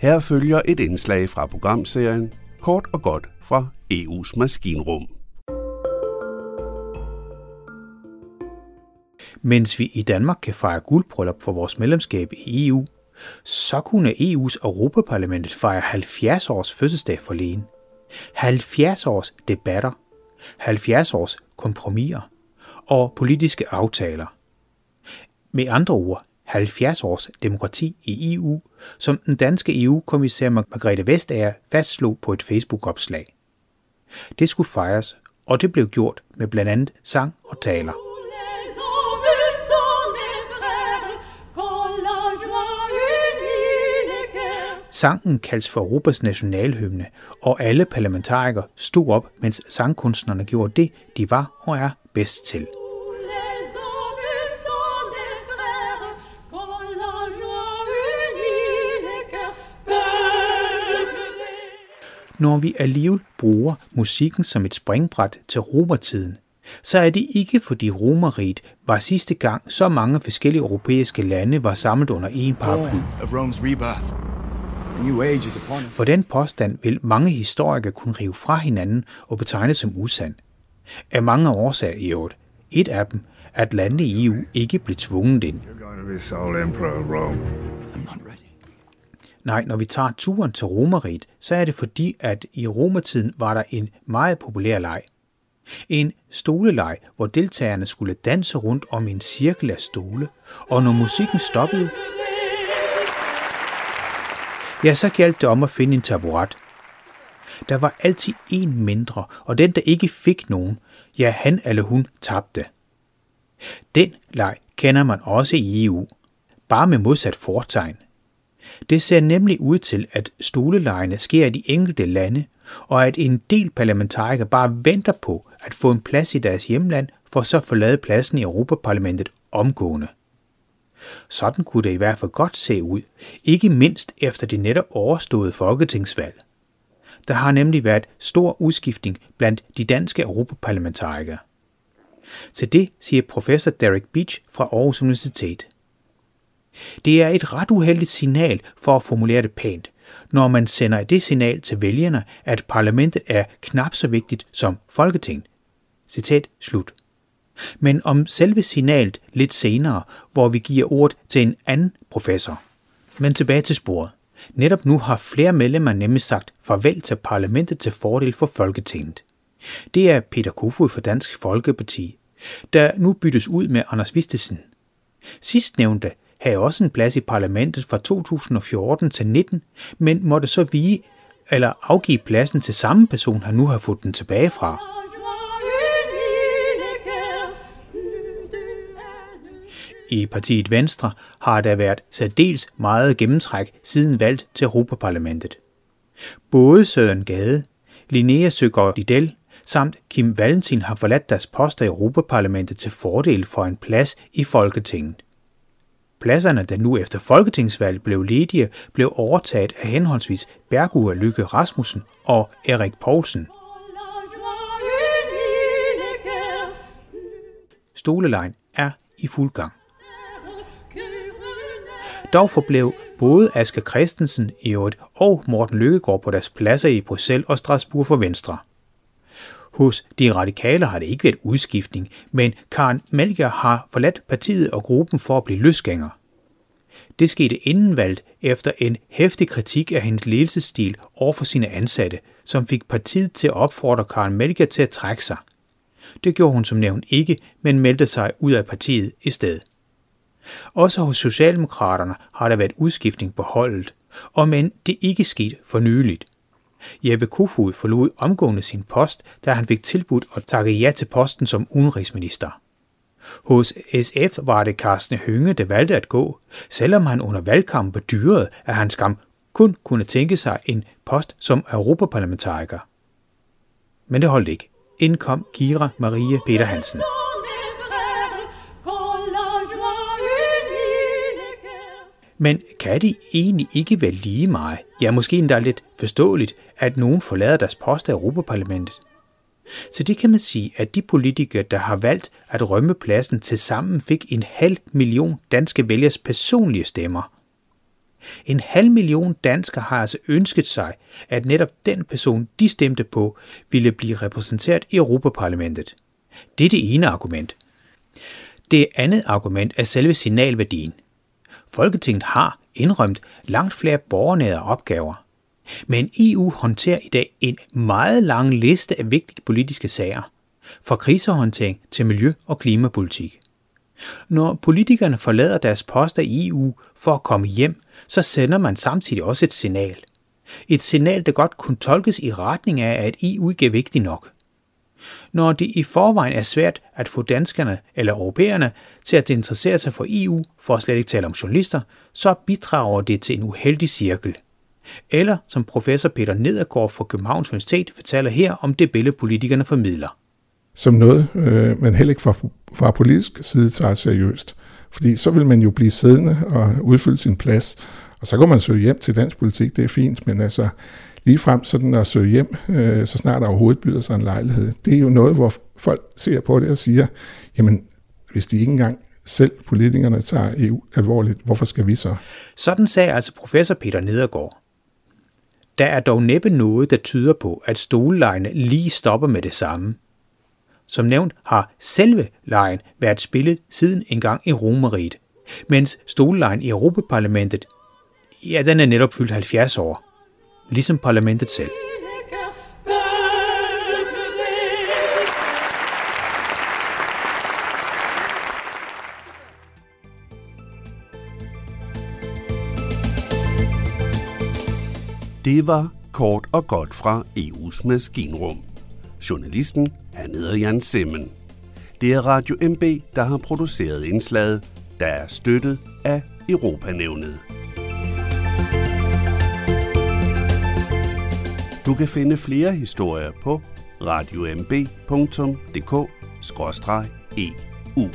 Her følger et indslag fra programserien Kort og godt fra EU's maskinrum. Mens vi i Danmark kan fejre guldbryllup for vores medlemskab i EU, så kunne EU's Europaparlamentet fejre 70 års fødselsdag for lægen. 70 års debatter, 70 års kompromiser og politiske aftaler. Med andre ord 70 års demokrati i EU, som den danske EU-kommissær Margrethe Vestager fastslog på et Facebook-opslag. Det skulle fejres, og det blev gjort med blandt andet sang og taler. Sangen kaldes for Europas nationalhymne, og alle parlamentarikere stod op, mens sangkunstnerne gjorde det, de var og er bedst til. Når vi alligevel bruger musikken som et springbræt til romertiden, så er det ikke fordi romeriet var sidste gang så mange forskellige europæiske lande var samlet under én paraply. For den påstand vil mange historikere kunne rive fra hinanden og betegne som usand. Af mange årsager i øvrigt. Et af dem er, at lande i EU ikke blev tvunget ind. Nej, når vi tager turen til Romeriet, så er det fordi, at i romertiden var der en meget populær leg. En stoleleg, hvor deltagerne skulle danse rundt om en cirkel af stole, og når musikken stoppede, ja, så galt det om at finde en taburet. Der var altid en mindre, og den, der ikke fik nogen, ja, han eller hun tabte. Den leg kender man også i EU, bare med modsat fortegn. Det ser nemlig ud til, at stolelejene sker i de enkelte lande, og at en del parlamentarikere bare venter på at få en plads i deres hjemland, for så at forlade pladsen i Europaparlamentet omgående. Sådan kunne det i hvert fald godt se ud, ikke mindst efter det netop overståede folketingsvalg. Der har nemlig været stor udskiftning blandt de danske europaparlamentarikere. Til det siger professor Derek Beach fra Aarhus Universitet. Det er et ret uheldigt signal for at formulere det pænt, når man sender det signal til vælgerne, at parlamentet er knap så vigtigt som Folketinget. Citat slut. Men om selve signalet lidt senere, hvor vi giver ordet til en anden professor. Men tilbage til sporet. Netop nu har flere medlemmer nemlig sagt farvel til parlamentet til fordel for Folketinget. Det er Peter Kofod fra Dansk Folkeparti, der nu byttes ud med Anders Vistesen. Sidstnævnte havde også en plads i parlamentet fra 2014 til 19, men måtte så vige eller afgive pladsen til samme person, han nu har fået den tilbage fra. I partiet Venstre har der været særdeles meget gennemtræk siden valgt til Europaparlamentet. Både Søren Gade, Linnea Søgaard Lidell samt Kim Valentin har forladt deres poster i Europaparlamentet til fordel for en plads i Folketinget. Pladserne, der nu efter folketingsvalg blev ledige, blev overtaget af henholdsvis Bergur Lykke Rasmussen og Erik Poulsen. Stolelejen er i fuld gang. Dog forblev både Asger Christensen i øvrigt og Morten Lykkegaard på deres pladser i Bruxelles og Strasbourg for Venstre. Hos de radikale har det ikke været udskiftning, men Karen Melger har forladt partiet og gruppen for at blive løsgænger. Det skete inden valget efter en hæftig kritik af hendes ledelsesstil over for sine ansatte, som fik partiet til at opfordre Karen Melger til at trække sig. Det gjorde hun som nævnt ikke, men meldte sig ud af partiet i stedet. Også hos Socialdemokraterne har der været udskiftning på holdet, og men det ikke sket for nyligt. Jeppe Kofod forlod omgående sin post, da han fik tilbudt at takke ja til posten som udenrigsminister. Hos SF var det Carsten Hønge, der valgte at gå, selvom han under valgkampen bedyrede, at han skam kun kunne tænke sig en post som europaparlamentariker. Men det holdt ikke. Indkom Kira Marie Peter Hansen. Men kan det egentlig ikke være lige meget, ja måske endda lidt forståeligt, at nogen forlader deres post af Europaparlamentet? Så det kan man sige, at de politikere, der har valgt at rømme pladsen til sammen fik en halv million danske vælgers personlige stemmer. En halv million danskere har altså ønsket sig, at netop den person, de stemte på, ville blive repræsenteret i Europaparlamentet. Det er det ene argument. Det andet argument er selve signalværdien. Folketinget har indrømt langt flere borgernære opgaver. Men EU håndterer i dag en meget lang liste af vigtige politiske sager, fra krisehåndtering til miljø- og klimapolitik. Når politikerne forlader deres poster i EU for at komme hjem, så sender man samtidig også et signal. Et signal, der godt kunne tolkes i retning af, at EU ikke er vigtig nok. Når det i forvejen er svært at få danskerne eller europæerne til at interessere sig for EU, for at slet ikke tale om journalister, så bidrager det til en uheldig cirkel. Eller som professor Peter Nedergaard fra Københavns Universitet fortæller her om det billede, politikerne formidler. Som noget, øh, man heller ikke fra, fra politisk side tager seriøst. Fordi så vil man jo blive siddende og udfylde sin plads, og så går man søge hjem til dansk politik, det er fint, men altså lige frem sådan at søge hjem, øh, så snart der overhovedet byder sig en lejlighed, det er jo noget, hvor folk ser på det og siger, jamen hvis de ikke engang selv politikerne tager EU alvorligt, hvorfor skal vi så? Sådan sagde altså professor Peter Nedergaard. Der er dog næppe noget, der tyder på, at stolelejene lige stopper med det samme. Som nævnt har selve lejen været spillet siden engang i Romeriet, mens stolelejen i Europaparlamentet, ja, den er netop fyldt 70 år, ligesom parlamentet selv. Det var kort og godt fra EU's maskinrum. Journalisten han hedder Jan Simmen. Det er Radio MB, der har produceret indslaget, der er støttet af Europanævnet. Du kan finde flere historier på radiomb.dk-eu.